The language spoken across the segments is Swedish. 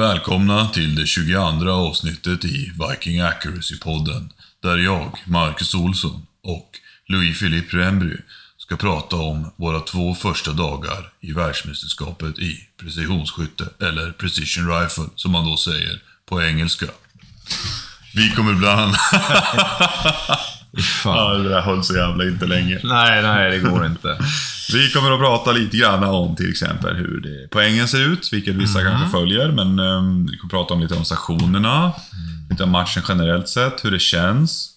Välkomna till det 22 avsnittet i Viking Accuracy-podden. Där jag, Marcus Olsson och Louis-Philippe Rembry ska prata om våra två första dagar i världsmästerskapet i precisionsskytte, eller precision rifle som man då säger på engelska. Vi kommer bland annat... Fan. Ja, det där höll så jävla inte länge. Nej, nej, det går inte. Vi kommer att prata lite grann om till exempel hur det, poängen ser ut, vilket vissa Mm. kanske följer. Men um, vi kommer prata om lite om stationerna, lite om matchen generellt sett, hur det känns.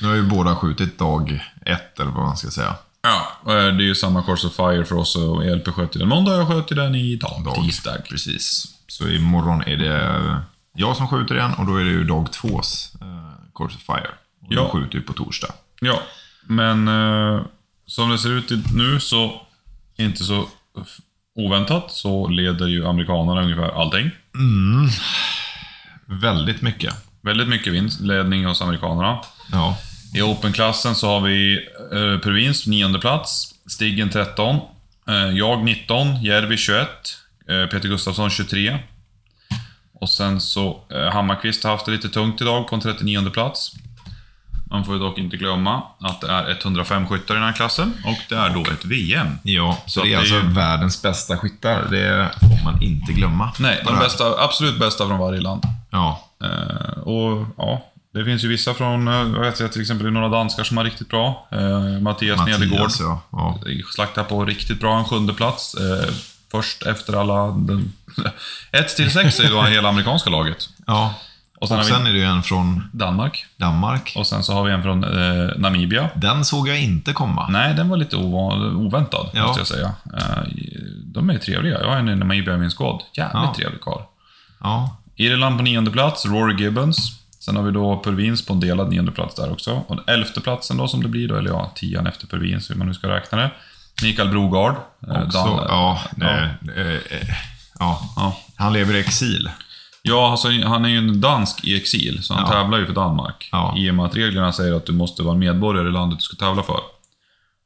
Nu har ju båda skjutit dag ett, eller vad man ska säga. Ja, eh, det är ju samma Course of Fire för oss och LP sköt ju den måndag, jag sköt ju den idag, Dag. tisdag. Precis. Så imorgon är det jag som skjuter igen och då är det ju dag tvås eh, Course of Fire. Och Ja. De skjuter ju på torsdag. Ja, men eh, som det ser ut nu så, inte så oväntat, så leder ju amerikanerna ungefär allting. Väldigt mycket. Väldigt mycket vinst, ledning hos amerikanerna. Ja. I Open-klassen så har vi eh, Pervins nionde plats, Stiggen 13, eh, jag 19, Järvi 21, eh, Peter Gustafsson 23. Och sen så eh, Hammarkvist har haft det lite tungt idag på en 39 plats. Man får dock inte glömma att det är 105 skyttar i den här klassen och det är då ett VM. Ja, så, det är det alltså ju- världens bästa skyttar. Det får man inte glömma. Nej, de bästa, absolut bästa från varje land. Ja. Eh, och ja, det finns ju vissa från, eh, jag vet jag, till exempel några danskar som har riktigt bra. Eh, Mattias, Nedergård. Mattias, ja. ja. slaktar på riktigt bra, en sjunde plats. Eh, först efter alla... Den, 1 till 6 är ju då hela amerikanska laget. ja. Och sen Och sen är det ju en från Danmark. Danmark. Och sen så har vi en från eh, Namibia. Den såg jag inte komma. Nej, den var lite oväntad, Ja. måste jag säga. Eh, de är trevliga. Jag har en i Namibia i min squad. Jävligt Ja. trevlig karl. Ja. Irland på nionde plats, Rory Gibbons. Sen har vi då Pervins på en delad nionde plats där också. Och den elfte platsen då som det blir då, eller ja, tian efter Pervins, hur man nu ska räkna det. Mikael Brogard. eh, Också, Dan- ja, ja. eh, eh, eh, ja. Ja. Han lever i exil. Ja, alltså, han är ju en dansk i exil, så han Ja. tävlar ju för Danmark. Ja. I och med att reglerna säger att du måste vara medborgare i landet du ska tävla för.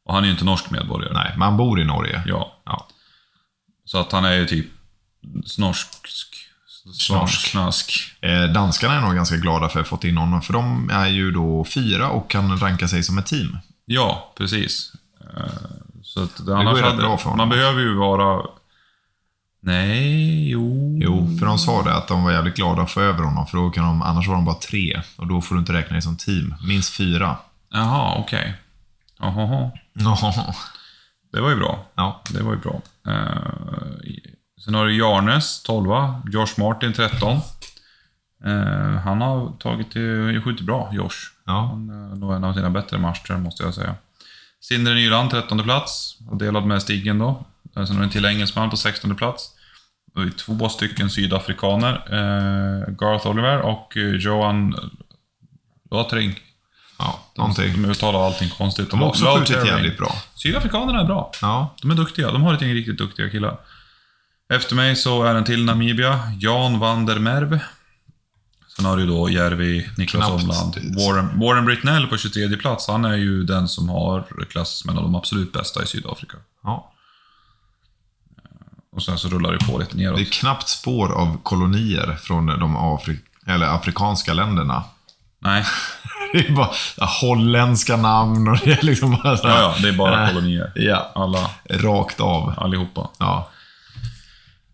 Och han är ju inte norsk medborgare. Nej, man bor i Norge. Ja, Ja. så att han är ju typ snorsk. Snorsk. Snask. Eh, danskarna är nog ganska glada för att ha fått in honom, för de är ju då fyra och kan ranka sig som ett team. Ja, precis. Eh, Så att det, går annars rätt hade- bra för honom. Man behöver ju vara... Nej, jo... Jo, för de sa det att de var jävligt glada att få över honom, för då kan de, annars var de bara tre. Och då får du inte räkna det som team. Minst fyra. Jaha, okej. Jaha, Ja. det var ju bra. ja. Det var ju bra. Eh, sen har du Jarnes, 12. Josh Martin, 13. Eh, han har tagit det, skjutit bra, Josh. Ja. Han är nog en av sina bättre matcher, måste jag säga. Sindre Nyland, 13 plats. Och delad med Stigen då. Eh, Sen har vi en till engelsman på 16 plats. Vi har två stycken sydafrikaner. Eh, Garth Oliver och eh, Johan Lotring. ja, någonting. De uttalar allting konstigt. De har också skjutit jävligt bra. Sydafrikanerna är bra. Ja. De är duktiga. De har ett gäng riktigt duktiga killar. Efter mig så är en till Namibia. Jan van der Merwe. Sen har du då Järvi, Niklas Knappt. Omland. Warren, Warren Britnell på 23 plats. Han är ju den som har klass med de absolut bästa i Sydafrika. ja. Och sen så rullar det på lite neråt. Det är knappt spår av kolonier från de Afri eller afrikanska länderna. Nej, Det är bara holländska namn och det är liksom bara så ja, ja, det är bara Äh, kolonier. Ja, Alla, rakt av. allihopa. Ja.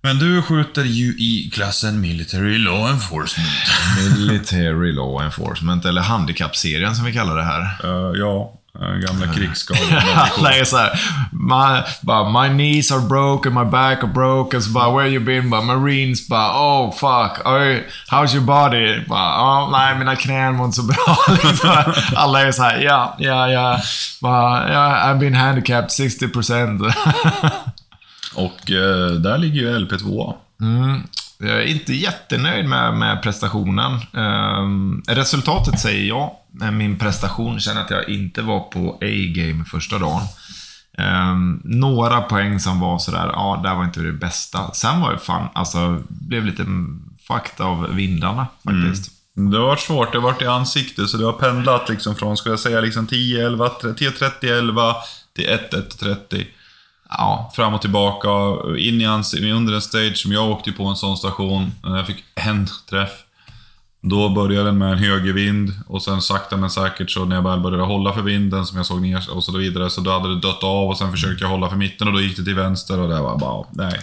Men du skjuter ju i klassen Military Law Enforcement. Military Law Enforcement, eller Handikappserien som vi kallar det här. Eh, ja, uh, gamla krigsskadade Alla är såhär, my, bara, my knees are broken, my back are broken, så bara, where you been? Bara, Marines, bara, oh fuck, oh, how's your body? Bara, oh, nej mina knän mår inte så bra. Liksom. Alla är såhär, ja, ja, ja. Bara, ja, I've been handicapped 60%. Och eh, där ligger ju LP2. Mm. Jag är inte jättenöjd med, med prestationen. Eh, resultatet säger jag. Men min prestation känner att jag inte var på A-game första dagen. Eh, några poäng som var sådär, ja, där var inte det bästa. Sen var det fan, alltså, blev lite fucked av vindarna faktiskt. Mm. Det har varit svårt, det har varit i ansikte, så det har pendlat liksom från, skulle jag säga, liksom 10, 11, 10, 30, 11 till 1, 1, 30. Ja. fram och tillbaka, in i ans- under en stage som jag åkte på en sån station. Jag fick en träff. Då började den med en högervind och sen sakta men säkert så när jag väl började hålla för vinden som jag såg ner och så vidare så då hade det dött av och sen försökte jag hålla för mitten och då gick det till vänster och det var bara, nej.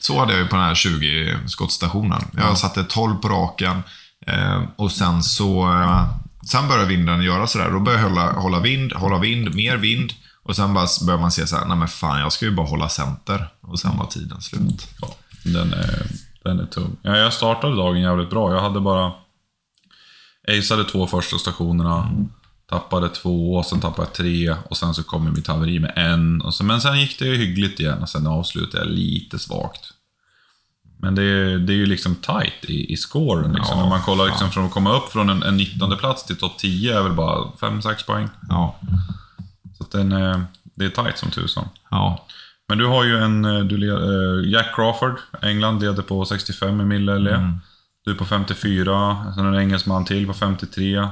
Så hade jag ju på den här 20-skottstationen. Jag satte 12 på raken eh, och sen så... Eh, sen började vinden göra sådär. Då började jag hålla, hålla vind, hålla vind, mer vind. Och sen bara börjar man se så här, nej men fan, jag ska ju bara hålla center. Och sen var tiden slut. Ja, den är, den är tung. Ja, jag startade dagen jävligt bra. Jag hade bara... Aceade två första stationerna. Tappade två, och sen tappade jag tre och sen så kom mitt haveri med en. Och så, men sen gick det ju hyggligt igen och sen avslutade jag lite svagt. Men det är, det är ju liksom tight i, i scoren. Liksom. Ja, När man kollar liksom, från att komma upp från en, en 19 plats till topp 10 är väl bara 5-6 poäng. Ja. Så den, är- det är tight som tusan. Ja. Men du har ju en... eh, Du, led- eh, Jack Crawford, England, leder på 65 med Mille LE. Du är på 54, sen en engelsman till på 53.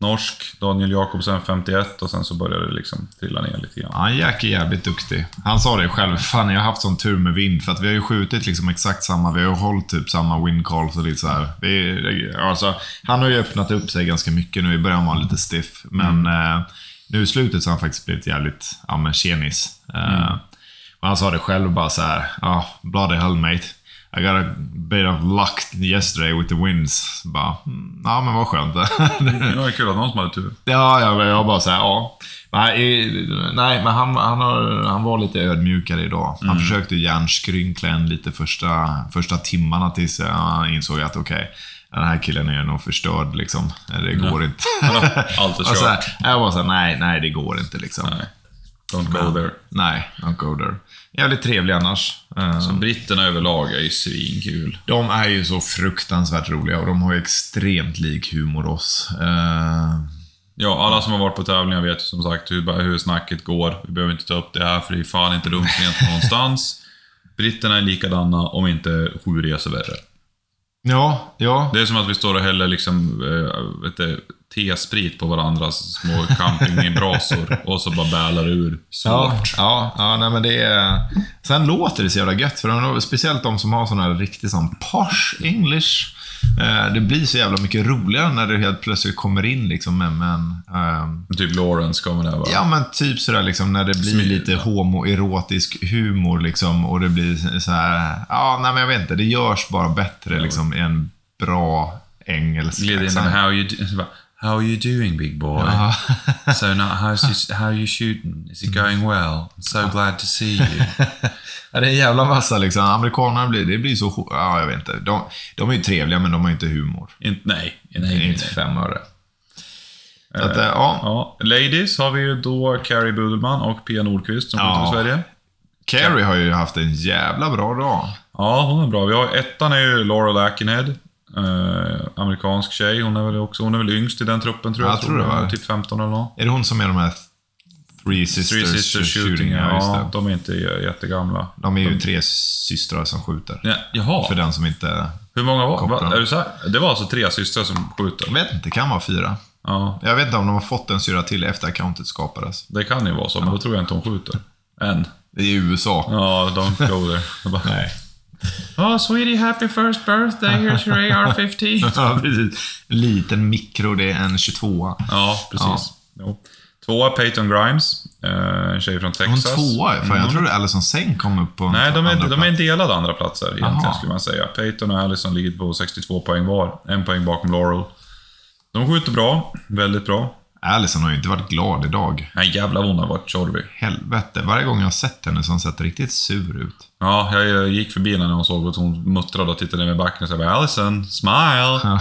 Norsk, Daniel Jakobsen 51 och sen så börjar det liksom trilla ner lite grann. Han Jack är jävligt duktig. Han sa det själv. Fan, jag har haft sån tur med vind. För att vi har ju skjutit liksom exakt samma. Vi har ju hållit typ samma wind calls och lite så här. Vi, alltså, han har ju öppnat upp sig ganska mycket nu. I början var han lite stiff. Men eh, nu i slutet så har han faktiskt blivit jävligt, ja men tjenis. Eh, och han sa det själv bara så här. Ja, bloody hell mate. I got a bit of luck yesterday with the winds. Bara, mm, ja men vad skönt. Det var kul att någon som hade tur. Ja, jag, jag bara såhär, ja. Nej, nej, men han, han, har, han var lite ödmjukare idag. Han försökte hjärnskrynkla en lite första, första timmarna tills jag insåg att okej, den här killen är nog förstörd liksom. Det går inte. Allt är så kört. här, jag var såhär, nej, nej, det går inte liksom. Nej. Don't go there. Nej, don't go there. Jävligt trevlig annars. Eh, Så britterna överlag är ju svinkul. De är ju så fruktansvärt roliga och de har ju extremt lik humor oss. Eh, Ja, alla som har varit på tävlingar vet ju som sagt hur, hur snacket går. Vi behöver inte ta upp det här för det är fan inte rumsrent någonstans. Britterna är likadana, om inte sju resor värre. Ja, ja. Det är som att vi står och häller liksom, vet du, tesprit på varandras små campingbrasor och så bara bälar ur Ja, svårt. ja, ja nej, men det är... Sen låter det så jävla gött, för de, speciellt de som har sån här riktig sån posh English. Eh, det blir så jävla mycket roligare när det helt plötsligt kommer in liksom med, med en... ehm, Typ Lawrence kommer där va? ja, men typ sådär liksom när det blir Smil- lite homoerotisk humor liksom och det blir så här. Ja, nej men jag vet inte. Det görs bara bättre liksom i en bra engelsk Gled in how you, do, how are you doing big boy? Ja. So now, how's you, how are you shooting? Is it going well? I'm so glad to see you. Ja, det är en jävla massa liksom. Amerikanerna blir, det blir så... Ja, jag vet inte. De, de är ju trevliga, men de har ju inte humor. In, nej, nej, nej. inte fem öre. Så att, eh, ja. Ja, ladies har vi ju då Carrie Budelman och Pia Nordqvist som Ja. till Sverige. Carrie har ju haft en jävla bra dag. Ja, hon är bra. Vi har ettan är ju Laurel Akenhead. Eh, amerikansk tjej. Hon är väl också, hon är väl yngst i den truppen tror jag. Jag tror det var. Typ 15 eller något. Är det hon som är de här Three Sisters, Three Sisters Shooting, ja, just ja, det. de är inte jättegamla. De är ju tre systrar som skjuter. Ja, jaha, För den som inte... hur många var va? Är du så här? Det var alltså tre systrar som skjuter? Jag vet inte, det kan vara fyra. Ja, Jag vet inte om de har fått en syra till efter accountet skapades. det kan ju vara så, men då tror jag inte hon skjuter. Än. Det i USA. Ja, don't go there. Nej. Oh, sweetie, happy first birthday. Here's your AR-15. Ja, precis. En liten mikro, det är en 22 Ja, precis. Jo. Tvåa Peyton Grimes, eh, en tjej från Hon Texas. tvåa? Fan, jag trodde Allison Seng kom upp på Nej, de är, de är en plats. delad andra platser egentligen, Aha. skulle man säga. Peyton och Allison ligger på 62 poäng var. En poäng bakom Laurel. De skjuter bra, väldigt bra. Allison har ju inte varit glad idag. Nej, jävlar vad hon har varit tjorvig. Helvete, varje gång jag har sett henne så har hon sett riktigt sur ut. Ja, jag gick förbi henne när hon såg att hon muttrade och tittade ner med backen och sa Allison, smile! Ja.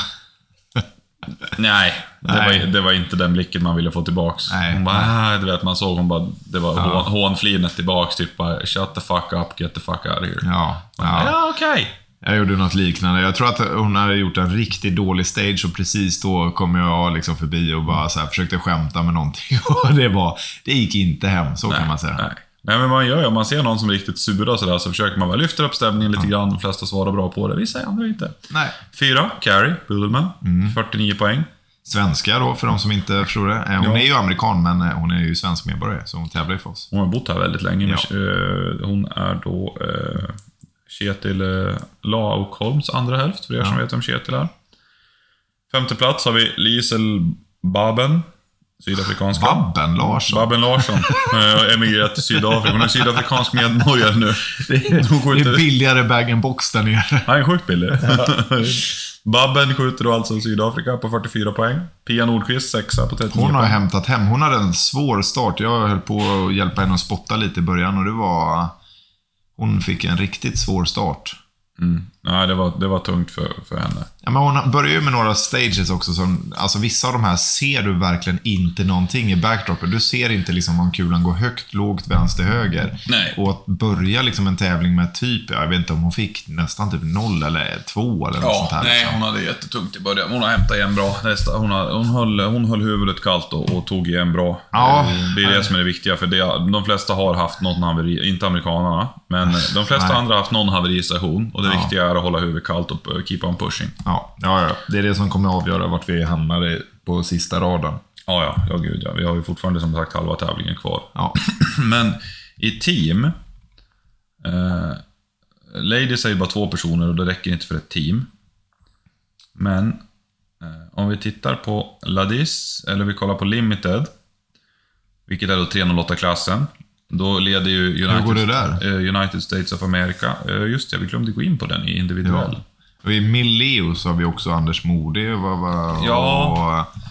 Nej, det, Nej. Var, det var inte den blicken man ville få tillbaks. Nej. Hon bara, ah, du vet, man såg hon bara, det var Ja. hån, hånflinet tillbaks, typ bara, shut the fuck up, get the fuck out of here. Ja, Ja, ja. okej. Jag gjorde något liknande. Jag tror att hon hade gjort en riktigt dålig stage och precis då kom jag liksom förbi och bara så här, försökte skämta med någonting. Och det var, det gick inte hem, så kan man säga. Nej. Nej, men man gör ju, om man ser någon som är riktigt sura sådär, så försöker man väl lyfta upp stämningen lite grann. De flesta svarar bra på det, vissa andra inte. Nej. Fyra, Carrie Budelman, Mm. 49 poäng. svenska då, för de som inte förstår det. Eh, Hon Ja. är ju amerikan, men eh, hon är ju svensk medborgare, så hon tävlar ju för oss. Hon har bott här väldigt länge. Ja. Eh, Hon är då eh, Kjetil eh, Laukholms andra hälft, för er som Ja. vet vem Kjetil är. Femte plats har vi Liesel Baben, sydafrikanska. Babben Larsson. Babben Larsson. Eh, Emigrerat till Sydafrika. Hon är sydafrikansk medborgare nu. Det är, det är billigare bag-in-box där nere. Han är sjukt billig. Babben skjuter då alltså Sydafrika på 44 poäng. Pia Nordqvist sexa på 39 Hon har poäng. hämtat hem. Hon hade en svår start. Jag höll på att hjälpa henne att spotta lite i början och det var... Hon fick en riktigt svår start. Mm. Nej, det var, det var tungt för, för henne. Ja, men hon börjar ju med några stages också. Som, alltså vissa av de här ser du verkligen inte någonting i backdropen. Du ser inte liksom om kulan går högt, lågt, vänster, höger. Nej. Och att börja liksom en tävling med typ, jag vet inte om hon fick nästan typ noll eller två eller något sånt Ja, här. nej, liksom. hon hade jättetungt i början. Hon har hämtat igen bra. Nästa, hon, har, hon, höll, hon höll huvudet kallt och, och tog igen bra. Ja. Eh, Det är det som är det viktiga, för det, de flesta har haft något haveri, inte amerikanerna, men de flesta Nej. andra har haft någon haveristation. Och det Ja. viktiga är att hålla huvudet kallt och eh, keep on pushing. Ja, ja, ja. Det är det som kommer att avgöra vart vi hamnar på sista raden. Ja, ja, ja gud ja. Vi har ju fortfarande som sagt halva tävlingen kvar. Ja. Men i team... Eh, ladies är ju bara två personer och det räcker inte för ett team. Men eh, om vi tittar på Ladis, eller vi kollar på Limited, vilket är då 308-klassen. Då leder ju United, går det där? eh, United States of America. Eh, just det, vi glömde gå in på den i individuell. Och i Milleo så har vi också Anders Modi. Vad, vad, Ja. och,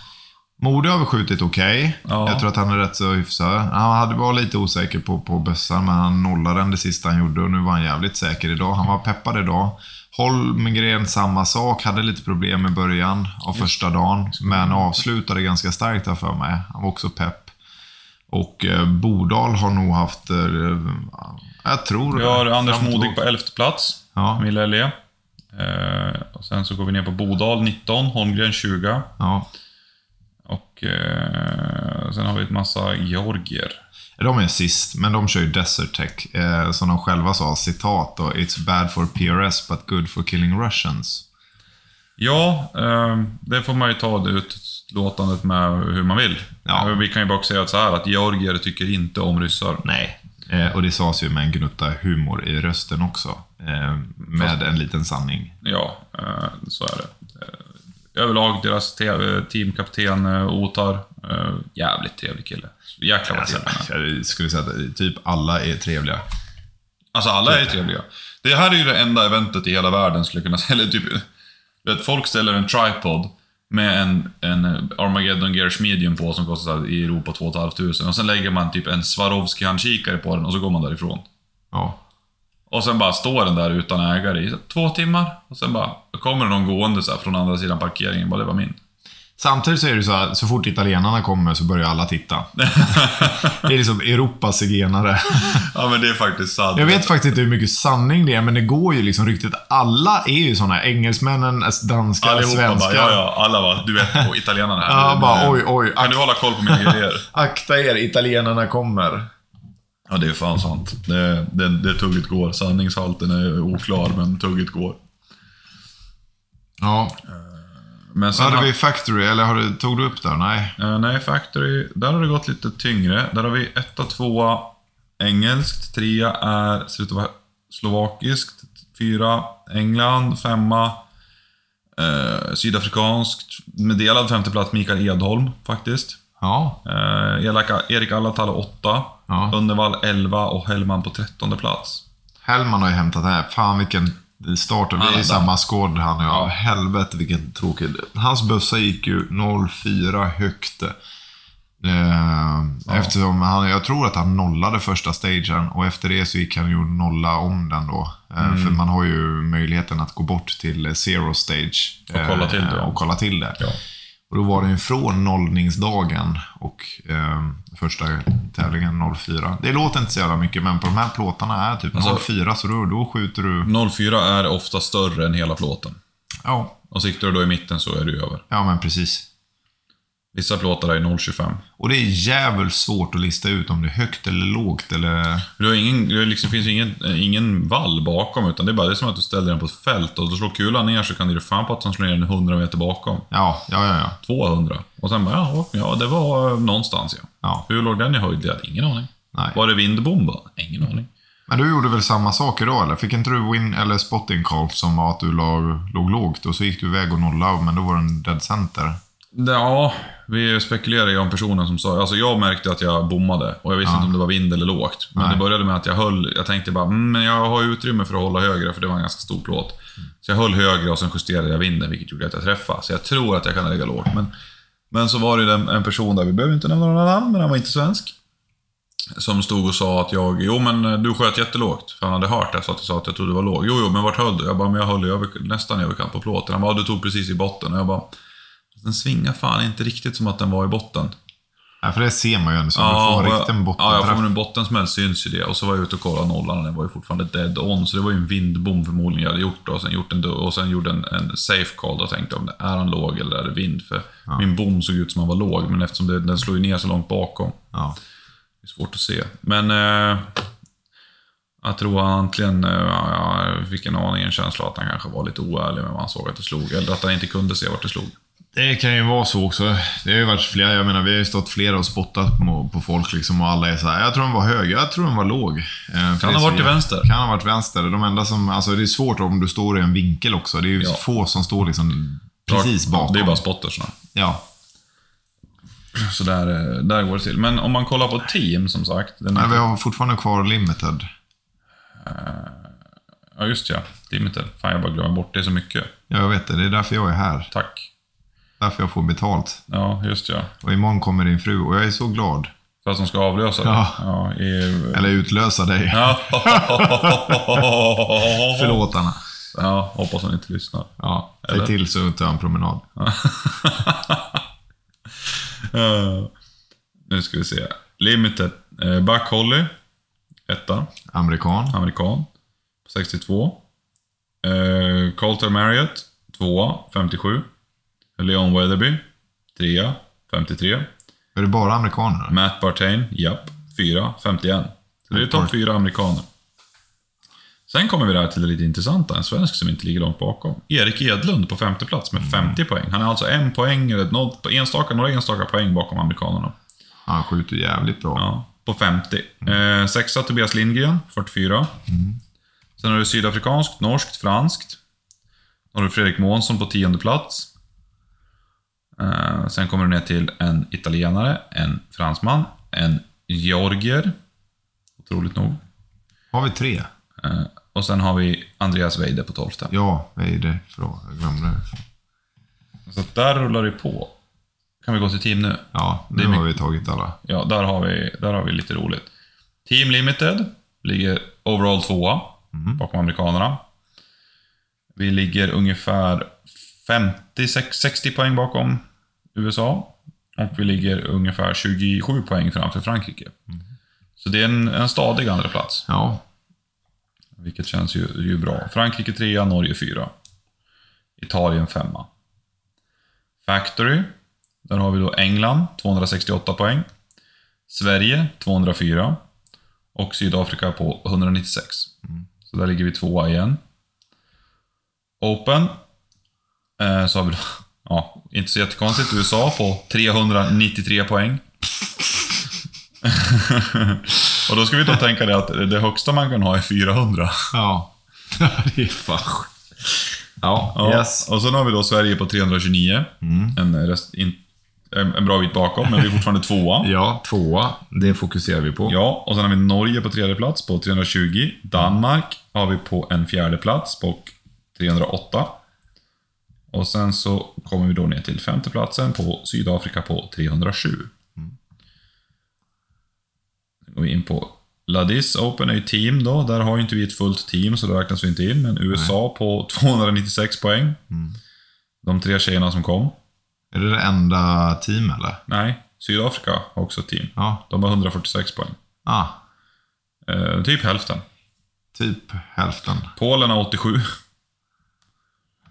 Modi har vi skjutit okej. Ja. Jag tror att han är rätt så hyfsad. Han hade var lite osäker på, på bössan, men han nollade den det sista han gjorde och nu var han jävligt säker idag. Han var peppad idag. Holmgren, samma sak. Hade lite problem i början av första dagen, men avslutade ganska starkt här för mig. Han var också pepp. Och eh, Bodal har nog haft, eh, jag tror Vi har det, Anders Modig på 11 plats, Ja. Mille LE. Eh, och sen så går vi ner på Bodal 19, Holmgren 20. Ja. Och eh, sen har vi ett massa georgier. De är sist, men de kör ju Desert Tech. Eh, som de själva sa, citat då. It's bad for PRS but good for killing Russians. Ja, eh, det får man ju ta det utlåtandet med hur man vill. Ja. Vi kan ju bara säga så här att georgier tycker inte om ryssar. Nej. Eh, och det sades ju med en gnutta humor i rösten också. Eh, med en liten sanning. Ja, eh, så är det. Eh, överlag, deras te- teamkapten eh, Otar, eh, jävligt trevlig kille. Jäklar vad Alltså, trevlig är. jag skulle säga att typ alla är trevliga. Alltså alla är trevliga. Det här är ju det enda eventet i hela världen skulle jag kunna säga. Eller typ, vet, folk ställer en tripod med en, en Armageddon Gears Medium på som kostar i Europa 2 500 och sen lägger man typ en Swarovski-handkikare på den och så går man därifrån. Ja. Och sen bara står den där utan ägare i två timmar. Och sen bara kommer någon gående så här från andra sidan parkeringen. Bara, det var min. Samtidigt så är det så här, så fort italienarna kommer så börjar alla titta. det är liksom Europas zigenare. Ja men det är faktiskt sant. Jag vet faktiskt inte hur mycket sanning det är, men det går ju liksom ryktet. Alla är ju såna. Engelsmännen, danskar, Allihopa svenskar. bara, ja ja, alla bara, du vet, och italienarna här. Ja, bara du- oj, oj. Kan du hålla koll på mina grejer? Akta er, italienarna kommer. Ja, det är fan sant. Det, det, det tugget går. Sanningshalten är oklar, men tugget går. Ja. Men har- vi Factory, eller har du, tog du upp där? Nej. Eh, nej, Factory, där har det gått lite tyngre. Där har vi etta, tvåa engelskt, trea är ser ut att vara slovakiskt, fyra England, femma eh, sydafrikanskt, med delad femteplats Mikael Edholm faktiskt. Ja. Eh, Erik Allatalo åtta, Ja. Unnevall 11 och Hellman på trettonde plats. Hellman har ju hämtat här. Fan vilken start. Vi är i samma skåd han och jag. Ja. Helvete vilken tråkig. Hans bössa gick ju 0,4 högt. Eh, Eftersom han, jag tror att han nollade första stagen och efter det så gick han ju nolla om den då. Eh, Mm. För man har ju möjligheten att gå bort till zero stage. Och kolla till det, eh, ja. Och kolla till det. Ja. Och då var ju från nollningsdagen och eh, första tävlingen 04. Det låter inte så jävla mycket, men på de här plåtarna är typ Alltså- 04, så då, då skjuter du... 04 är ofta större än hela plåten. Ja, Och siktar du då i mitten så är du över. ja men precis. Vissa plåtar är 0,25. Och det är jävligt svårt att lista ut om det är högt eller lågt eller... Du har ingen, det liksom, finns ju ingen, ingen vall bakom, utan det är bara det är som att du ställer den på ett fält och då slår kulan ner så kan du fan på att den slår ner den 100 meter bakom. Ja, ja, ja. ja. 200. Och sen bara, ja, ja det var någonstans ja. ja. Hur låg den i höjd? Jag hade ingen aning. Nej. Var det vindbom bara? Ingen aning. Men du gjorde väl samma sak idag eller? Fick inte du win eller spotting call som var att du låg, låg lågt och så gick du iväg och nollade men då var det en dead center? Ja, vi spekulerar ju om personen som sa... Alltså jag märkte att jag bommade och jag visste Ja. inte om det var vind eller lågt. Men Nej. det började med att jag höll... Jag tänkte bara, mm, men jag har utrymme för att hålla högre för det var en ganska stor plåt. Så jag höll högre och sen justerade jag vinden vilket gjorde att jag träffade. Så jag tror att jag kan lägga lågt. Men, men så var det en, en person där, vi behöver inte nämna några namn, men han var inte svensk. Som stod och sa att jag, jo men eh, du sköt jättelågt. För han hade hört det, så att jag sa att jag trodde det var lågt. Jo, jo, men vart höll du? Jag bara, men jag höll över, nästan överkant på plåten. Han bara, du tog precis i botten. Och jag bara, den svingar fan inte riktigt som att den var i botten. Ja, för det ser man ju ändå. Så du får och en riktig Ja, jag bottenträff. får en bottensmäll syns ju det. Och så var jag ute och kollade nollan och den var ju fortfarande dead on. Så det var ju en vindbom förmodligen jag hade gjort då. Och sen, gjort en, och sen gjorde en, en safe call och tänkte om det är han låg eller är det vind. För min bom såg ut som han var låg, men eftersom det, den slår ju ner så långt bakom. Ja. Det är svårt att se. Men eh, jag tror han egentligen, eh, ja, jag fick en aning, en känsla att han kanske var lite oärlig med vad han såg att det slog. Eller att han inte kunde se vart det slog. Det kan ju vara så också. Det har ju varit flera, jag menar vi har ju stått flera och spottat på, på folk liksom och alla är så här. jag tror den var hög, jag tror den var låg. Eh, Kan ha varit till vänster. Kan ha varit vänster. De enda som, alltså det är svårt om du står i en vinkel också. Det är ju Ja. få som står liksom precis bakom. Det är bara spottersna. Ja. Så där, eh, där går det till. Men om man kollar på team, som sagt. Men vi har fortfarande kvar limited. Ja, just ja. Limited. Fan, jag bara glömmer bort. Det så mycket. Ja, jag vet det. Det är därför jag är här. Tack. Därför jag får betalt. Ja, just ja. Och imorgon kommer din fru och jag är så glad. För att de ska avlösa det. Ja. ja i... Eller utlösa dig. Ja. Förlåt Anna. Ja, hoppas hon inte lyssnar. Ja, säg Eller? till så tar jag en promenad. Eh, nu ska vi se. Limited. Uh, Buck Holly. Etta. Amerikan. Amerikan. 62. Uh, Colter Marriott. Tvåa. 57. Leon Weatherby. Trea. 53. Är det bara amerikaner? Matt Bartain. Japp. Fyra. 51. Så det är topp fyra amerikaner. Sen kommer vi där till det lite intressanta. En svensk som inte ligger långt bakom. Erik Edlund på femte plats med 50 poäng. Han är alltså en poäng, eller något, enstaka, några enstaka poäng bakom amerikanerna. Han skjuter jävligt bra. Ja, på 50. Eh, sexa Tobias Lindgren, 44. Sen har du sydafrikanskt, norskt, franskt. Då har du Fredrik Månsson på tionde plats. Eh, sen kommer du ner till en italienare, en fransman, en georgier. Otroligt nog. Har vi tre? Eh, och sen har vi Andreas Weide på tolfte. Ja, det? Förlåt, jag glömde det. Så där rullar det på. Kan vi gå till team nu? Ja, nu har vi tagit alla. Ja, där har vi, där har vi lite roligt. Team Limited ligger overall tvåa bakom amerikanerna. Vi ligger ungefär 50, 60 poäng bakom USA. Och vi ligger ungefär 27 poäng framför Frankrike. Så det är en, en stadig andra plats Ja, vilket känns ju, ju bra. Frankrike trea, Norge fyra. Italien femma. Factory. Där har vi då England, 268 poäng. Sverige, 204. Och Sydafrika på 196. Så där ligger vi tvåa igen. Open. Eh, så har vi då, ja, inte så jättekonstigt, USA på 393 poäng. Och då ska vi då tänka det att det högsta man kan ha är 400. ja. det är fan. Ja, Ja, yes. Och sen har vi då Sverige på 329. En, rest, in, en, en bra bit bakom, men vi är fortfarande tvåa. Ja, tvåa. Det fokuserar vi på. Ja, och sen har vi Norge på tredje plats på 320. Danmark har vi på en fjärde plats på 308. Och sen så kommer vi då ner till femte platsen på Sydafrika på 307. Sen går vi in på Ladis Open är ju team då. Där har ju inte vi ett fullt team, så det räknas vi inte in. Men USA på 296 poäng. De tre tjejerna som kom. Är det det enda team eller? Nej, Sydafrika har också ett team. Ja. De har 146 poäng. Ah, Eh, typ hälften. typ hälften. Polen har 87.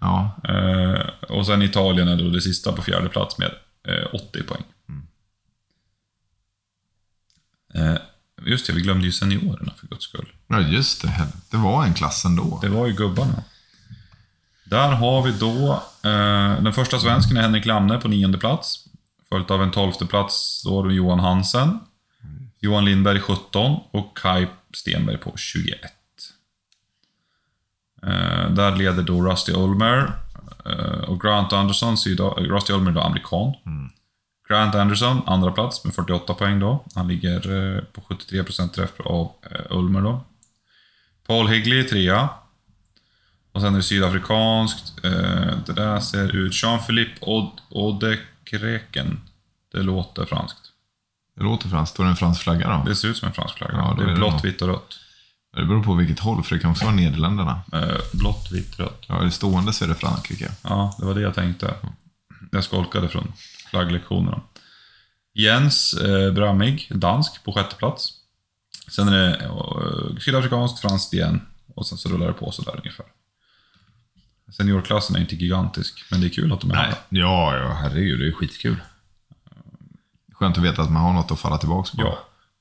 Ja, Eh, och sen Italien är då det sista på fjärde plats med eh, 80 poäng. Eh, just det, vi glömde ju seniorerna för guds skull. Ja, just det. Det var en klass ändå. Det var ju gubbarna. Där har vi då eh, den första svensken är Henrik Lamne på nionde plats. Följt av en tolfte plats då har Johan Hansen. Johan Lindberg 17 och Kai Stenberg på 21. Eh, där leder då Rusty Ulmer eh, och Grant Anderson, Rusty Ulmer är då amerikan. Grant Anderson, andra plats med 48 poäng då. Han ligger eh, på 73% träff av Ulmer då. Paul Higley trea. Och sen är det sydafrikanskt. Det där ser ut... Jean-Philippe Od- Odekreken. Det låter franskt. Det låter franskt. Står det en fransk flagga då? Det ser ut som en fransk flagga. Ja, det är det blått, vitt och rött. Det beror på vilket håll, för det kan också vara Nederländerna. Eh, blått, vitt, rött. Ja, det stående så är det Frankrike. Ja, det var det jag tänkte. Jag skolkade från flagglektionerna. Jens eh, Brammig, dansk, på sjätte plats. Sen är det eh, sydafrikanskt, franskt igen. Och sen så rullar det på sådär ungefär. Seniorklassen är inte gigantisk, men det är kul att de är där. Ja, ja, herregud. Det är skitkul. Skönt att veta att man har något att falla tillbaka på. Ja.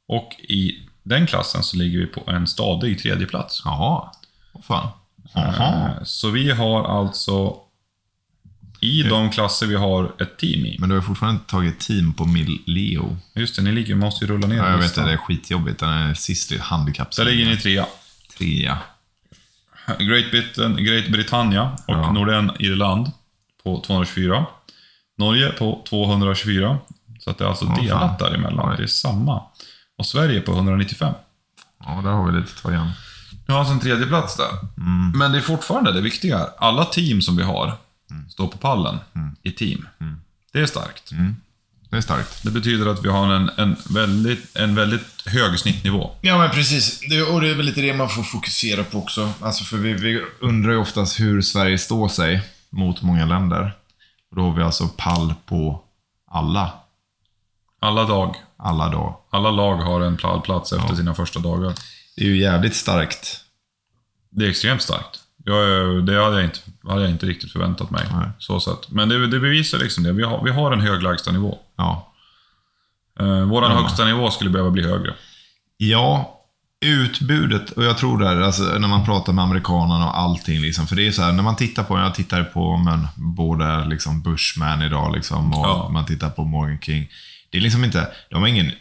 Och i den klassen så ligger vi på en stadig tredje plats. Jaha. Vad fan. Jaha. Eh, Så vi har alltså i de klasser vi har ett team i. Men du har fortfarande inte tagit team på Mil Leo. Just det, ni ligger, måste ju rulla ner Ja, jag vet listan. det. Det är skitjobbigt. Den är sist i handikapp. Där ligger ni trea. Trea. Great, Britain, Great Britannia och Ja. Norden Irland på 224. Norge på 224. Så att det är alltså Ja, delat fan. däremellan. Det är samma. Och Sverige på 195. Ja, där har vi lite att ta igen. Nu har alltså en tredje plats där. Mm. Men det är fortfarande det viktiga. Alla team som vi har Mm. står på pallen i team. Det är starkt. Det är starkt. Det betyder att vi har en, en, väldigt, en väldigt hög snittnivå. Ja, men precis. Det, och det är väl lite det man får fokusera på också. Alltså, för vi, vi undrar ju oftast hur Sverige står sig mot många länder. Och då har vi alltså pall på alla. Alla dag, Alla dag. alla lag har en pallplats efter sina första dagar. Det är ju jävligt starkt. Det är extremt starkt. Jag, det hade jag, inte, hade jag inte riktigt förväntat mig. Nej. Så sett. Men det, det bevisar liksom det. Vi har, vi har en hög lägstanivå. Ja. Eh, våran Ja. högsta nivå skulle behöva bli högre. Ja, utbudet, och jag tror där, alltså, när man pratar med amerikanerna och allting, liksom, för det är så här, när man tittar på, jag tittar på men, både liksom Bushman idag, liksom, och Ja. man tittar på Morgan King. Det är liksom inte, de har ingen,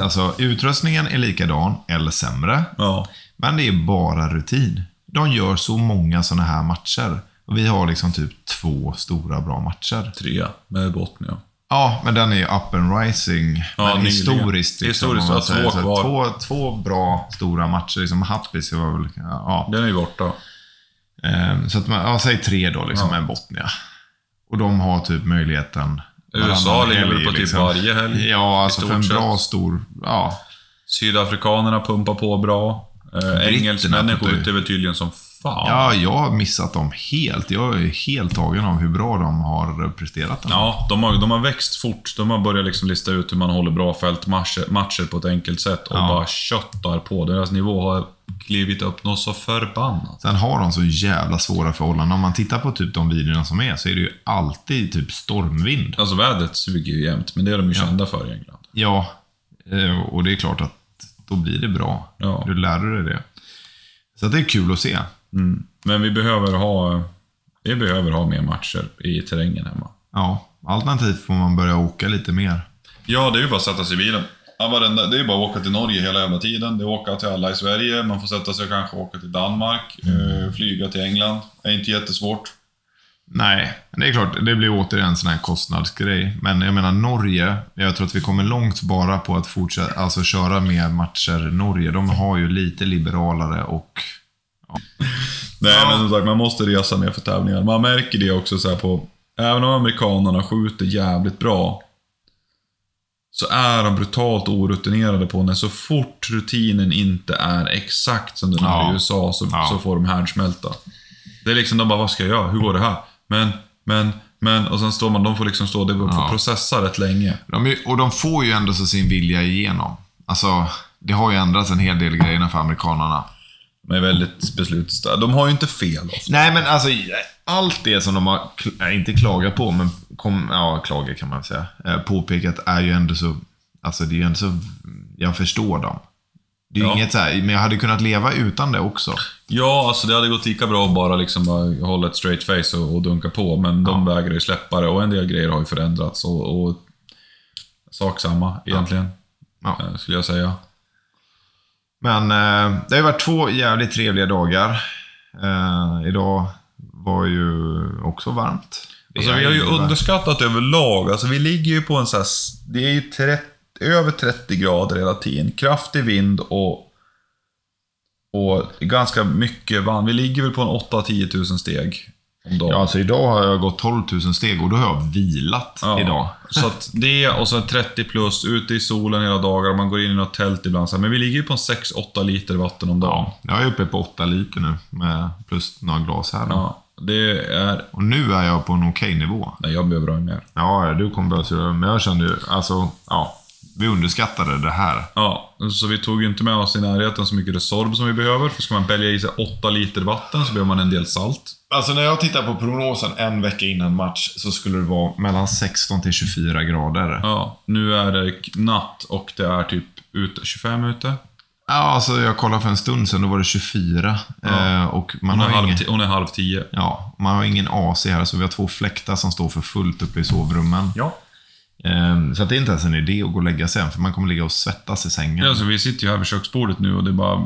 alltså utrustningen är likadan, eller sämre, Ja. men det är bara rutin. De gör så många sådana här matcher. Och vi har liksom typ två stora bra matcher. Trea med Botnia. Ja, men den är ju up and rising. Ja, men historiskt. Historiskt, om man ja, säger två kvar. Två, två bra stora matcher. Liksom Happis var väl... Ja, Den är ju borta. eh, så att man, ja, säg tre då, liksom, Ja. en Botnia. Och de har typ möjligheten... USA ligger väl på typ varje helg, Ja, alltså för en bra stor... Ja, Sydafrikanerna pumpar på bra. Eh, Engelsmännen skjuter väl tydligen som fan. ja, jag har missat dem helt. Jag är helt tagen av hur bra de har presterat. ändå. Ja, de har, de har växt fort. De har börjat liksom lista ut hur man håller bra fältmatcher matcher på ett enkelt sätt och Ja. bara köttar på. Deras nivå har klivit upp något så förbannat. Sen har de så jävla svåra förhållanden. Om man tittar på typ de videorna som är, så är det ju alltid typ stormvind. Alltså vädret suger ju jämt, men det är de ju kända för i England. Ja, eh, och det är klart att då blir det bra. Ja. Du lär dig det. Så det är kul att se. Mm. Men vi behöver ha vi behöver ha mer matcher i terrängen hemma. Ja, alternativt får man börja åka lite mer. Ja, det är ju bara att sätta sig i bilen. Ja, varenda, det är bara att åka till Norge hela jävla tiden. Det är att åka till alla i Sverige. Man får sätta sig och kanske åka till Danmark. eh, flyga till England. Det är inte jättesvårt. Nej, det är klart, det blir återigen en sån här kostnadsgrej. Men jag menar Norge, jag tror att vi kommer långt bara på att fortsätta, alltså köra mer matcher. Norge, de har ju lite liberalare och... Nej, Ja. men som sagt, man måste resa mer för tävlingar. Man märker det också så här på... Även om amerikanerna skjuter jävligt bra, så är de brutalt orutinerade på när så fort rutinen inte är exakt som den är Ja. i USA, så, Ja. så får de härdsmälta. Det är liksom, de bara, vad ska jag göra? Hur går det här? Men, men, men, och sen står man, de får liksom stå, får Ja. processa rätt länge. De, är- och de får ju ändå så sin vilja igenom. Alltså, det har ju ändrats en hel del grejerna för amerikanerna. De är väldigt beslutsstarka. De har ju inte fel ofta. Nej, men alltså allt det som de har, inte klagat på, men kom, ja, klagat kan man säga, eh, påpekat är ju ändå så, alltså det är ju ändå så, jag förstår dem. Det är Ja. inget så här, men jag hade kunnat leva utan det också. Ja, alltså det hade gått lika bra att bara liksom hålla ett straight face och, och dunka på, men de vägrar ju släppa det och en del grejer har ju förändrats och, och sak samma egentligen, Ja. eh, skulle jag säga. Men eh, det har ju varit två jävligt trevliga dagar. Eh, idag var ju också varmt. Alltså vi har ju underskattat överlag, alltså vi ligger ju på en sån här, det är ju 30, över 30 grader hela tiden, kraftig vind och och ganska mycket vann. Vi ligger väl på en 8-10 tusen steg om dagen. Ja, alltså idag har jag gått 12 000 steg och då har jag vilat Ja, idag. Så att det, och så 30 plus, ute i solen hela dagar, man går in i något tält ibland. Så men vi ligger ju på en 6-8 liter vatten om dagen. Ja, jag är uppe på 8 liter nu, med plus några glas här. Ja, det är... Och nu är jag på en okej nivå. Nej, jag behöver ha mer. Ja, du kommer behöva. Men jag kände ju, alltså, ja. Vi underskattade det här. Ja, så vi tog ju inte med oss i närheten så mycket Resorb som vi behöver. För ska man bälga i sig 8 liter vatten så behöver man en del salt. Alltså när jag tittar på prognosen en vecka innan match så skulle det vara mellan 16 till 24 grader. Ja, nu är det natt och det är typ ute, 25 ute. Ja, alltså jag kollade för en stund sedan, då var det 24. Eh, och man Hon är, har, halv, ingen, hon är halv tio. ja, man har ingen AC här, så vi har två fläktar som står för fullt uppe i sovrummen. Ja. Eh, så det är inte ens en idé att gå och lägga sig än, för man kommer ligga och svettas i sängen. Ja, alltså, vi sitter ju här vid köksbordet nu och det bara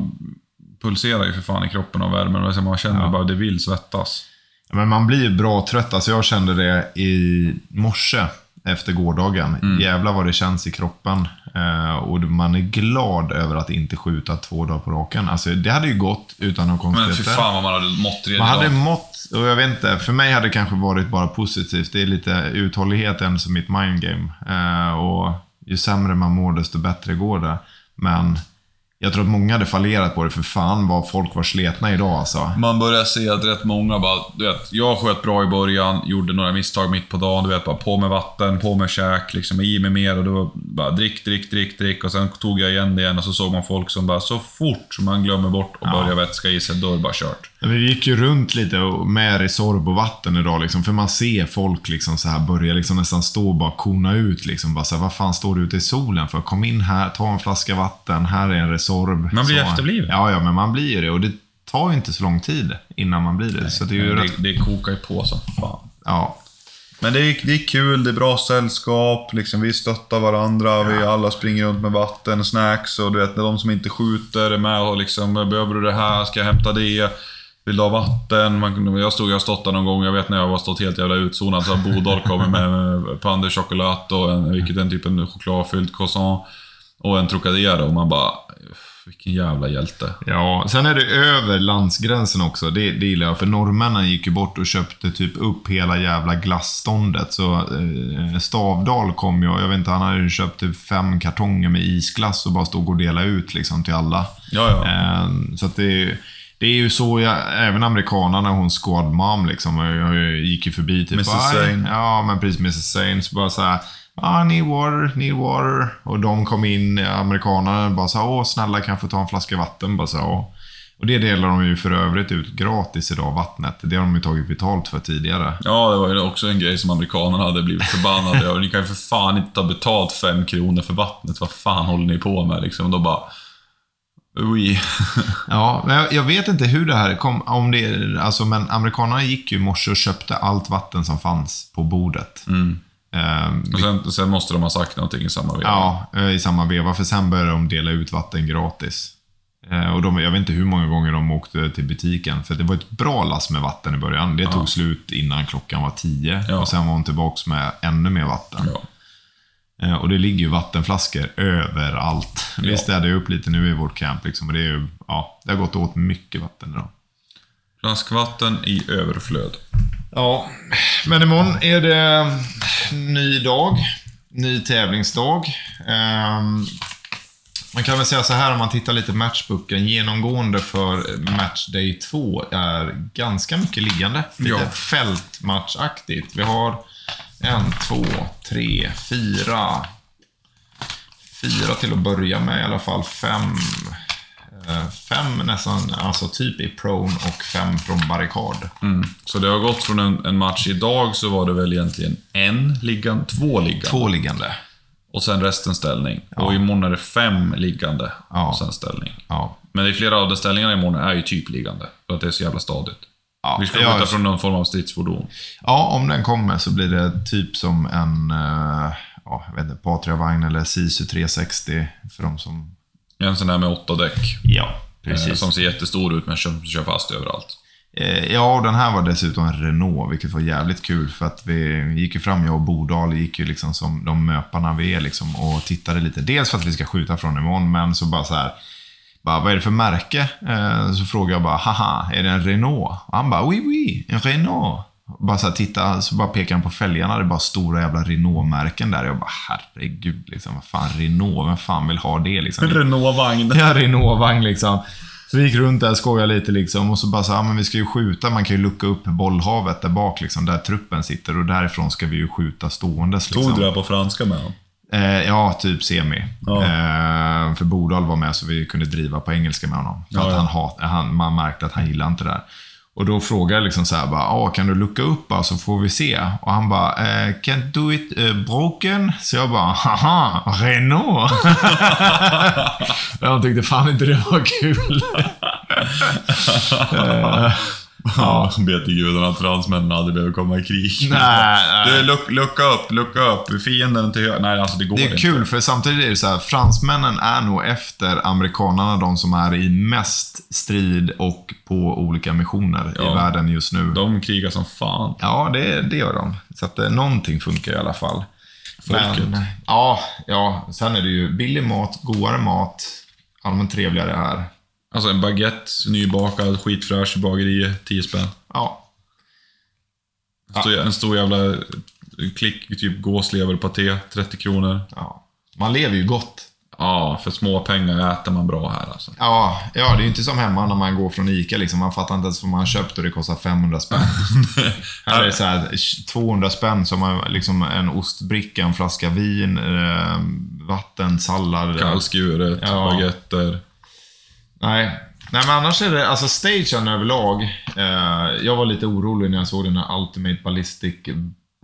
pulserar ju för fan i kroppen av värmen. Och så Man känner Ja. bara att det vill svettas. Men man blir ju bra trött. Alltså jag kände det i morse efter gårdagen. Mm. Jävlar vad det känns i kroppen. Eh, och man är glad över att inte skjuta två dagar på raken. Alltså det hade ju gått utan några Men konstigheter. för fan vad man hade mått redan Man hade mått, och jag vet inte, för mig hade det kanske varit bara positivt. Det är lite uthållighet än som mitt mindgame. Eh, och ju sämre man mår, desto bättre går det. Men jag tror att många hade fallerat på det, för fan vad folk var sletna idag alltså. Man börjar se att rätt många bara, du vet, jag sköt bra i början, gjorde några misstag mitt på dagen, du vet, bara på med vatten, på med käk, liksom i med mer och då bara drick, drick, drick, drick och sen tog jag igen det igen och så såg man folk som bara, så fort man glömmer bort och börjar vätska i sig, då är det bara kört. Vi gick ju runt lite och- med Resorb och vatten idag, liksom, för man ser folk liksom så här börja liksom nästan stå och bara kona ut. Liksom, bara så här, vad fan står du ute i solen för? Kom in här, ta en flaska vatten, här är en Resorb. Man blir så. efterbliven. Ja, ja, men man blir ju det. Och det tar ju inte så lång tid innan man blir det. så det är ju det, rätt... det kokar ju på som fan. Ja. Men det är, det är kul, det är bra sällskap, liksom, vi stöttar varandra, vi alla springer runt med vatten, snacks och du vet, de som inte skjuter är med och liksom, behöver du det här, ska jag hämta det? Vill du ha vatten? Man, jag stod jag har stått där någon gång, jag vet när jag var stått helt jävla utzonad, så Bodal kommit med, med Pander choklad och en, vilket är en typ en chokladfylld croissant. Och en Trocadero och man bara, vilken jävla hjälte. Ja, sen är det över landsgränsen också. Det, det gillar jag. För norrmännen gick ju bort och köpte typ upp hela jävla glassståndet. Så eh, Stavdal kom ju, jag vet inte, han hade ju köpt typ fem kartonger med isglass och bara stod och delade ut liksom till alla. Ja, ja. Eh, så att det, det är ju så, jag, även amerikanerna, hon squad mom liksom, jag, jag gick ju förbi typ. Mrs. Sane. Ja, men precis. Mrs. Sane. Så bara så här. Ah, need water, need water. Och de kom in, amerikanerna, bara så här, åh snälla kan jag få ta en flaska vatten? Bara så här, "Åh." Och det delar de ju för övrigt ut gratis idag, vattnet. Det har de ju tagit betalt för tidigare. Ja, det var ju också en grej som amerikanerna hade blivit förbannade över. Ni kan ju för fan inte ta betalt fem kronor för vattnet. Vad fan håller ni på med liksom? Då bara... Ui. Ja, men jag, vet inte hur det här kom, om det är- alltså men amerikanerna gick ju i morse och köpte allt vatten som fanns på bordet. Ehm, Och sen, sen måste de ha sagt någonting i samma veva. Ja, eh, i samma veva. För sen började de dela ut vatten gratis. Eh, Och de, jag vet inte hur många gånger de åkte till butiken. För det var ett bra lass med vatten i början. Det tog slut innan klockan var tio. Ja. Och sen var hon tillbaka med ännu mer vatten. Ja. Eh, Och det ligger ju vattenflaskor överallt. Vi Ja. städade ju upp lite nu i vårt camp. Liksom, och det, är ju, ja, det har gått åt mycket vatten idag. Flaskvatten i överflöd. Ja, men imorgon är det ny dag. Ny tävlingsdag. Ehm, man kan väl säga så här om man tittar lite matchbooken. Genomgående för matchday 2 är ganska mycket liggande. Lite Ja. fältmatchaktigt. Vi har en, två, tre, fyra. Fyra till att börja med i alla fall. Fem. Eh, fem nästan, alltså typ i prone och fem från barrikad. Mm. Så det har gått från en, en match idag så var det väl egentligen en liggande, två liggande. Två liggande. Och sen resten ställning. Och imorgon är det fem liggande Ja. och sen ställning. Ja. Men det är flera av de ställningarna imorgon är ju typ liggande. För att det är så jävla stadigt. Ja, Vi ska ja, skjuta från någon form av stridsfordon. Ja, om den kommer så blir det typ som en eh, ja, jag vet inte, Patria-vagn eller Sisu 360 för de som... En sån där med åtta däck. Ja, Eh, som ser jättestor ut men kör, kör fast överallt. Eh, Ja, och den här var dessutom en Renault, vilket var jävligt kul för att vi gick ju fram, jag och Bordal gick ju liksom som de möparna vi är liksom och tittade lite. Dels för att vi ska skjuta från imorgon, men så bara så här. Bara, vad är det för märke? Eh, Så frågade jag bara, haha, är det en Renault? Och han bara, oui, oui, en Renault. Bara så här, titta, så bara pekar han på fälgarna, det är bara stora jävla Renault-märken där. Jag bara, herregud, liksom, vad fan, Renault, vem fan vill ha det liksom? Renault-vagn. Ja, Renault-vagn liksom. Så vi gick runt där skojade lite liksom. Och så bara så ja men vi ska ju skjuta. Man kan ju lucka upp bollhavet där bak liksom. Där truppen sitter. Och därifrån ska vi ju skjuta ståendes liksom. Tog du det här på franska med honom? Eh, ja, typ semi. Ja. Eh, för Bordal var med så vi kunde driva på engelska med honom. För Ja, att ja. han hat, han, man märkte att han gillade inte det där. Och då frågade jag liksom så här, bara, ah, kan du lucka upp bara, så får vi se. Och han bara, eh, can't do it eh, broken. Så jag bara, haha, Renault. jag tyckte fan inte det var kul. Ja, be till gudarna att fransmännen aldrig behöver komma i krig. nej, nej. Du, luck, lucka upp, lucka upp. Fienden till höger. Nej, alltså det går Det är inte. kul, för samtidigt är det så här, fransmännen är nog efter amerikanerna de som är i mest strid och på olika missioner Ja. i världen just nu. De krigar som fan. Ja, det, det gör de. Så att eh, någonting funkar i alla fall. Folket. Men, ja, ja, sen är det ju billig mat, godare mat, allmänt trevligare här. Alltså en baguette, nybakad, skitfräsch i bageriet, 10 spänn. Ja, Stor, En stor jävla klick, typ gåsleverpaté, 30 kronor. ja. Man lever ju gott. Ja, för små pengar äter man bra här alltså. Ja, ja, det är ju inte som hemma när man går från Ica. Liksom. Man fattar inte ens vad man har köpt och det kostar 500 spänn. Här är det så här, 200 spänn som är liksom en ostbricka, en flaska vin, eh, vatten, sallad. Kallskuret, Ja. baguetter. Nej. Nej, men annars är det, alltså stagen överlag. Eh, jag var lite orolig när jag såg den här Ultimate Ballistic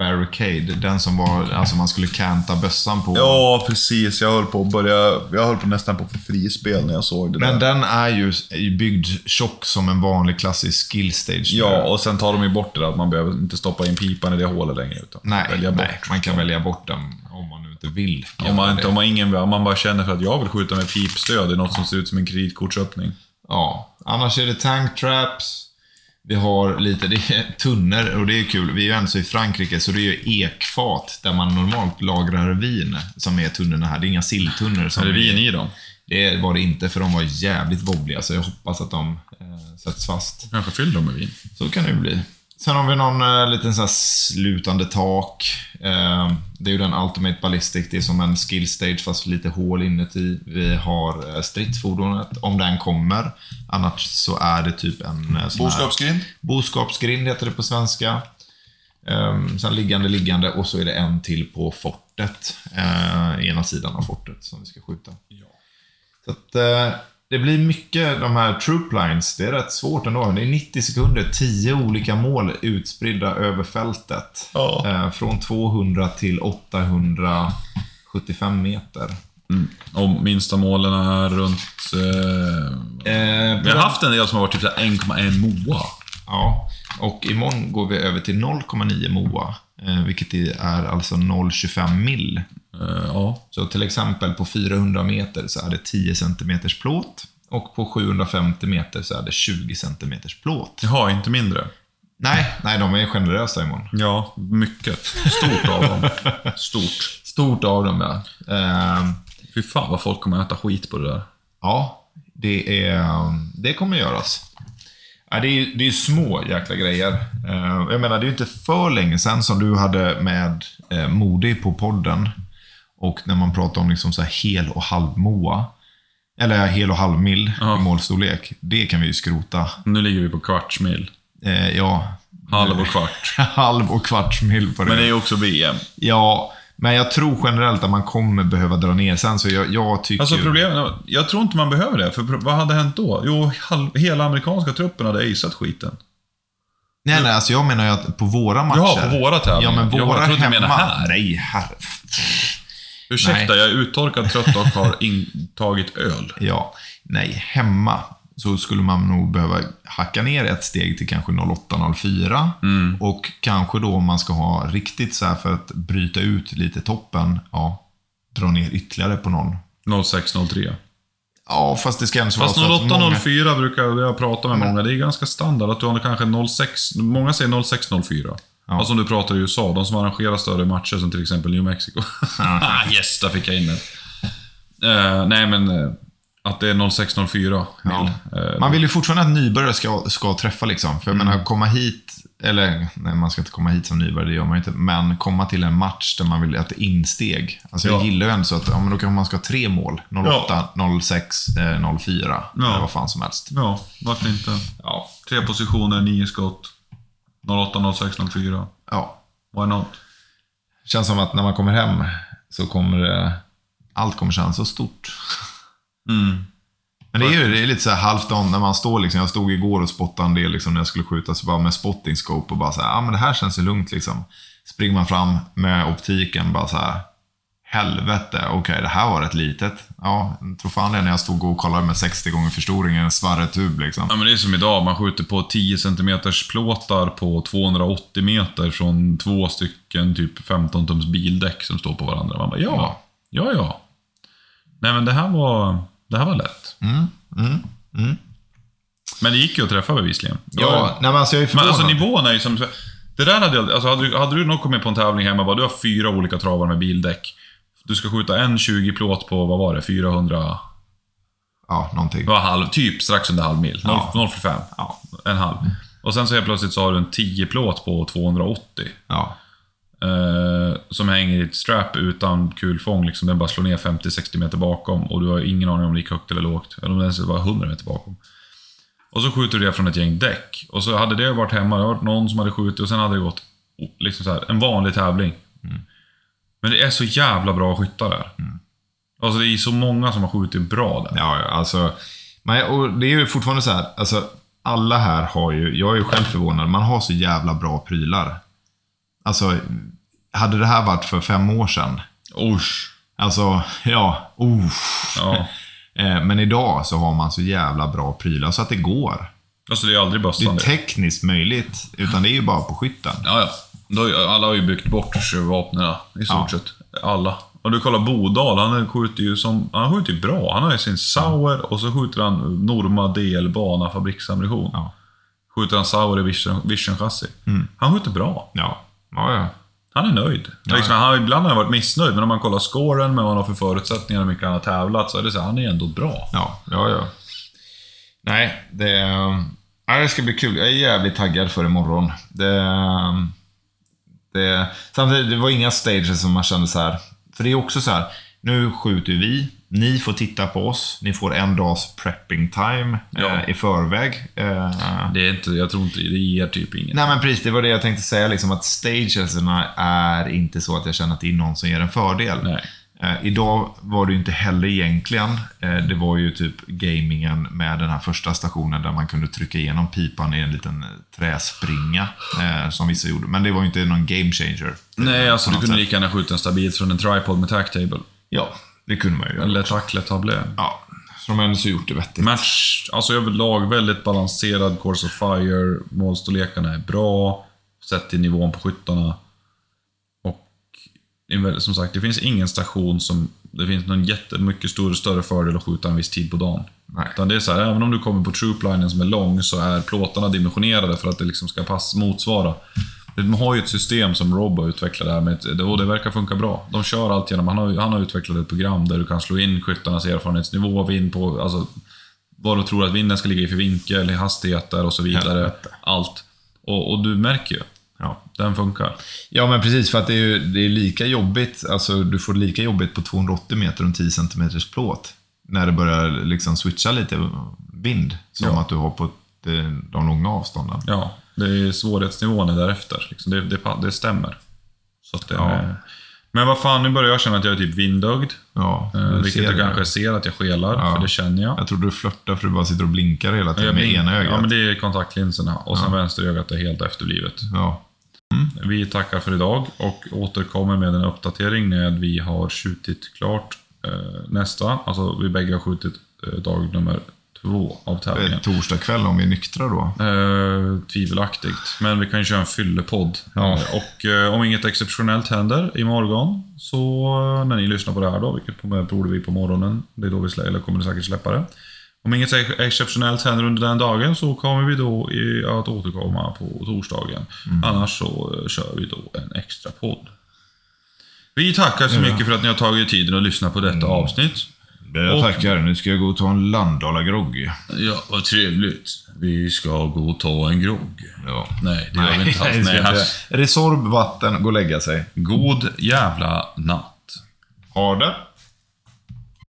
Barricade. Den som var, alltså man skulle canta bössan på. Ja, precis. Jag höll på att börja... Jag höll på nästan på för frispel när jag såg det Men där. den är ju byggd tjock som en vanlig klassisk skill stage. Ja, och sen tar de ju bort det där att man behöver inte stoppa in pipan i det hålet längre. Utan Nej, välja bort. nej, man kan välja bort den om man nu inte vill. Om man, inte, om man, ingen, om man bara känner för att jag vill skjuta med pipstöd i något som ser ut som en kreditkortsöppning. Ja, annars är det tank traps. Vi har lite, det är tunnor och det är kul. Vi är ju ändå i Frankrike så det är ju ekfat där man normalt lagrar vin som är tunnorna här. Det är inga silltunnor. Som Är det vin i dem? Det var det inte för de var jävligt wobbliga så jag hoppas att de eh, sätts fast. Kanske fyller dem med vin. Så kan det ju bli. Sen har vi någon eh, liten så slutande tak. Eh, det är ju den Ultimate Ballistic. Det är som en skill stage fast lite hål inuti. Vi har eh, stridsfordonet, om den kommer. Annars så är det typ en... eh, sån här- Boskapsgrind? Boskapsgrind heter det på svenska. Um, sen liggande, liggande och så är det en till på fortet. Uh, ena sidan av fortet som vi ska skjuta. Så att, eh, det blir mycket de här troop lines. Det är rätt svårt ändå. Det är 90 sekunder, 10 olika mål utspridda över fältet. Ja. Eh, från 200 till 875 meter. Och minsta målen är runt... Eh, Eh, vi har haft en del som har varit typ så här 1,1 moa. Ja, och imorgon går vi över till 0,9 MOA. Eh, vilket är alltså 0,25 mil. Eh, ja. Så till exempel på 400 meter så är det 10 cm plåt. Och på 750 meter så är det 20 cm plåt. Jaha, inte mindre. Nej, nej, de är generösa imorgon. Ja, mycket. Stort av dem. Stort. Stort av dem, ja. Eh, Fy fan vad folk kommer äta skit på det där. ja, det, är, det kommer göras. Ja, det, är, det är små jäkla grejer. Eh, jag menar, det är ju inte för länge sedan som du hade med eh, Modi på podden. Och när man pratar om liksom så här hel och halv moa. Eller hel och halv mil Ja. i målstorlek. Det kan vi ju skrota. Nu ligger vi på kvartsmil. Eh, ja, Halv och kvart. halv och kvarts mil på det. Men det är ju också VM. Ja, Men jag tror generellt att man kommer behöva dra ner sen, så jag, jag tycker... Alltså problemet, jag tror inte man behöver det. För vad hade hänt då? Jo, hela amerikanska truppen hade aceat skiten. Nej, nej, alltså jag menar ju att på våra matcher... Ja, på våra tävlingar. Ja, men Jag våra trodde du hemma... menade här. Nej, herre... Ursäkta, Nej. jag är uttorkad, trött och har intagit öl. Ja, nej, hemma så skulle man nog behöva hacka ner ett steg till kanske 08-04. Mm. Och kanske då om man ska ha riktigt så här för att bryta ut lite toppen, ja, dra ner ytterligare på någon. 0603. Ja, fast det ska ändå Fast vara så att många... 0804 brukar jag prata med många. Det är ganska standard att du har kanske 06... Många säger 0604. Ja. Alltså om du pratar i USA, de som arrangerar större matcher som till exempel New Mexico. ah, yes, där fick jag in den. Eh, nej, men eh, att det är 0604 Ja. Eh, Man vill ju fortfarande att nybörjare ska, ska träffa liksom. För jag Mm. menar, komma hit, eller nej, man ska inte komma hit som nybörjare, det gör man ju inte. Men komma till en match där man vill att det är insteg. Alltså jag Ja. gillar ju ändå så att, ja men då kanske man ska ha tre mål. 08, 06, eh, 04. Ja. Eller vad fan som helst. Ja, varför inte? Ja. Tre positioner, nio skott. 08, 06, 04. ja. Why not? Känns som att när man kommer hem så kommer det, allt kommer kännas så stort. Mm. Men det är ju det är lite så här halvt on när man står liksom. Jag stod igår och spottade en del liksom när jag skulle skjuta, så bara med spotting scope och bara så här, ja men det här känns ju lugnt liksom. Springer man fram med optiken bara så här, helvete, okej det här var rätt litet. Ja, jag tror fan det när jag stod och kollade med 60 gånger förstoring i en svarretub liksom. Ja, men det är som idag, man skjuter på 10 cm plåtar på 280 meter från två stycken typ 15 tums bildäck som står på varandra. Man bara, ja, ja, ja. Nej men det här var, det här var lätt. Mm, mm, mm. Men det gick ju att träffa bevisligen. Ja, nej men alltså jag är Men förvånad. alltså nivån är ju som... Det där hade jag... Alltså hade du, hade du nog kommit på en tävling hemma bara, du har fyra olika travar med bildäck. Du ska skjuta en 20 plåt på, vad var det, 400... Ja, någonting. Det var halv, typ strax under halv mil. Ja. 0,45. Ja. En halv. Och sen så helt plötsligt så har du en 10 plåt på 280. Ja. Eh, som hänger i ett strap utan kulfång. Liksom, den bara slår ner 50-60 meter bakom och du har ingen aning om det gick högt eller lågt. Eller om den ens var 100 meter bakom. Och så skjuter du det från ett gäng däck. Och så hade det varit hemma, det hade varit någon som hade skjutit och sen hade det gått liksom så här, en vanlig tävling. Men det är så jävla bra skyttar där. Alltså det är så många som har skjutit bra där. Ja, alltså. Men, och det är ju fortfarande så här, alltså alla här har ju, jag är ju själv förvånad, man har så jävla bra prylar. Alltså, hade det här varit för fem år sedan, Usch. alltså, ja, oh. Ja. Eh, Men idag så har man så jävla bra prylar så att det går. Alltså det är aldrig Det är bössan det. tekniskt möjligt, utan det är ju bara på skytten. Ja, ja. Alla har ju byggt bort vapnen i stort Ja. sett. Alla. Om du kollar Bodal, han skjuter ju som... Han skjuter ju bra. Han har ju sin Sauer och så skjuter han Norma DL Bana fabriksammunition. Ja. Skjuter han Sauer i Vision, Vision chassi. Han skjuter bra. Ja, ja, ja. Han är nöjd. liksom, han har ibland har han varit missnöjd, men om man kollar scoren med vad han har för förutsättningar och hur mycket han har tävlat, så är det så här, han är ändå bra. Ja, ja, ja. Nej, det, ja, det ska bli kul. Jag är jävligt taggad för imorgon. Det, det, samtidigt, det var inga stages som man kände så här. För det är också så här, nu skjuter vi, ni får titta på oss, ni får en dags prepping time Ja. eh, i förväg. Eh, Det är inte, jag tror inte det ger typ inget. Nej men precis, det var det jag tänkte säga, liksom att stagesarna är inte så att jag känner att det är någon som ger en fördel. Nej. Eh, idag var det ju inte heller egentligen. Eh, det var ju typ gamingen med den här första stationen där man kunde trycka igenom pipan i en liten eh, träspringa. Eh, som vissa gjorde. Men det var ju inte någon game changer. Nej, alltså du kunde sätt. lika gärna skjuta en stabilt från en tripod med tacktable. Ja, det kunde man ju göra. Eller tacklet tablé. Ja, har ändå så gjort det vettigt. Match, alltså överlag väldigt balanserad. Course of Fire, målstorlekarna är bra. Sett till nivån på skyttarna. Och det är väl- som sagt, det finns ingen station som... Det finns någon jättemycket större, större fördel att skjuta en viss tid på dagen. Nej. Utan det är så här, även om du kommer på trooplinen som är lång så är plåtarna dimensionerade för att det liksom ska pass, motsvara. De har ju ett system som Rob har utvecklat där med och det verkar funka bra. De kör allt genom, han har, han har utvecklat ett program där du kan slå in skyttarnas erfarenhetsnivå, vind på, alltså vad du tror att vinden ska ligga i för vinkel, hastigheter och så vidare. Allt. Och, och du märker ju. Ja. Den funkar. ja, men precis. För att det är, ju, det är lika jobbigt. Alltså, du får lika jobbigt på 280 meter och 10 cm plåt. När det börjar liksom switcha lite vind. Som Ja. att du har på de, långa avstånden. Ja, det är svårighetsnivån är därefter. Liksom det, det, det stämmer. Så det, Ja. Men vad fan, nu börjar jag känna att jag är typ vindögd. Ja, Eh, vilket det. kanske ser att jag skelar, Ja. för det känner jag. Jag tror du flörtar för du bara sitter och blinkar hela tiden Jag med ena ögat. Ja, men det är kontaktlinserna. Och sen vänster ögat är helt efterblivet. Ja. Vi tackar för idag och återkommer med en uppdatering när vi har skjutit klart eh, nästa. Alltså vi bägge har skjutit eh, dag nummer två av Det är tävlingen. torsdag kväll om vi är nyktra då. Eh, tvivelaktigt. Men vi kan ju köra en fyllepodd. Ja. Eh, Och eh, om inget exceptionellt händer imorgon, så eh, när ni lyssnar på det här då, vilket borde vi på morgonen, det är då vi eller kommer säkert släppa det. Om inget ex- exceptionellt händer under den dagen så kommer vi då i, att återkomma på torsdagen. Annars så eh, kör vi då en extra podd. Vi tackar så mycket för att ni har tagit tiden att lyssna på detta avsnitt. Jag Och- tackar. Nu ska jag gå och ta en Landala-grogg. Ja, vad trevligt. Vi ska gå och ta en grogg. Ja. Nej, det gör vi inte alls. Nej, här-. Resorb, vatten, gå och lägga sig. God jävla natt. Ha det.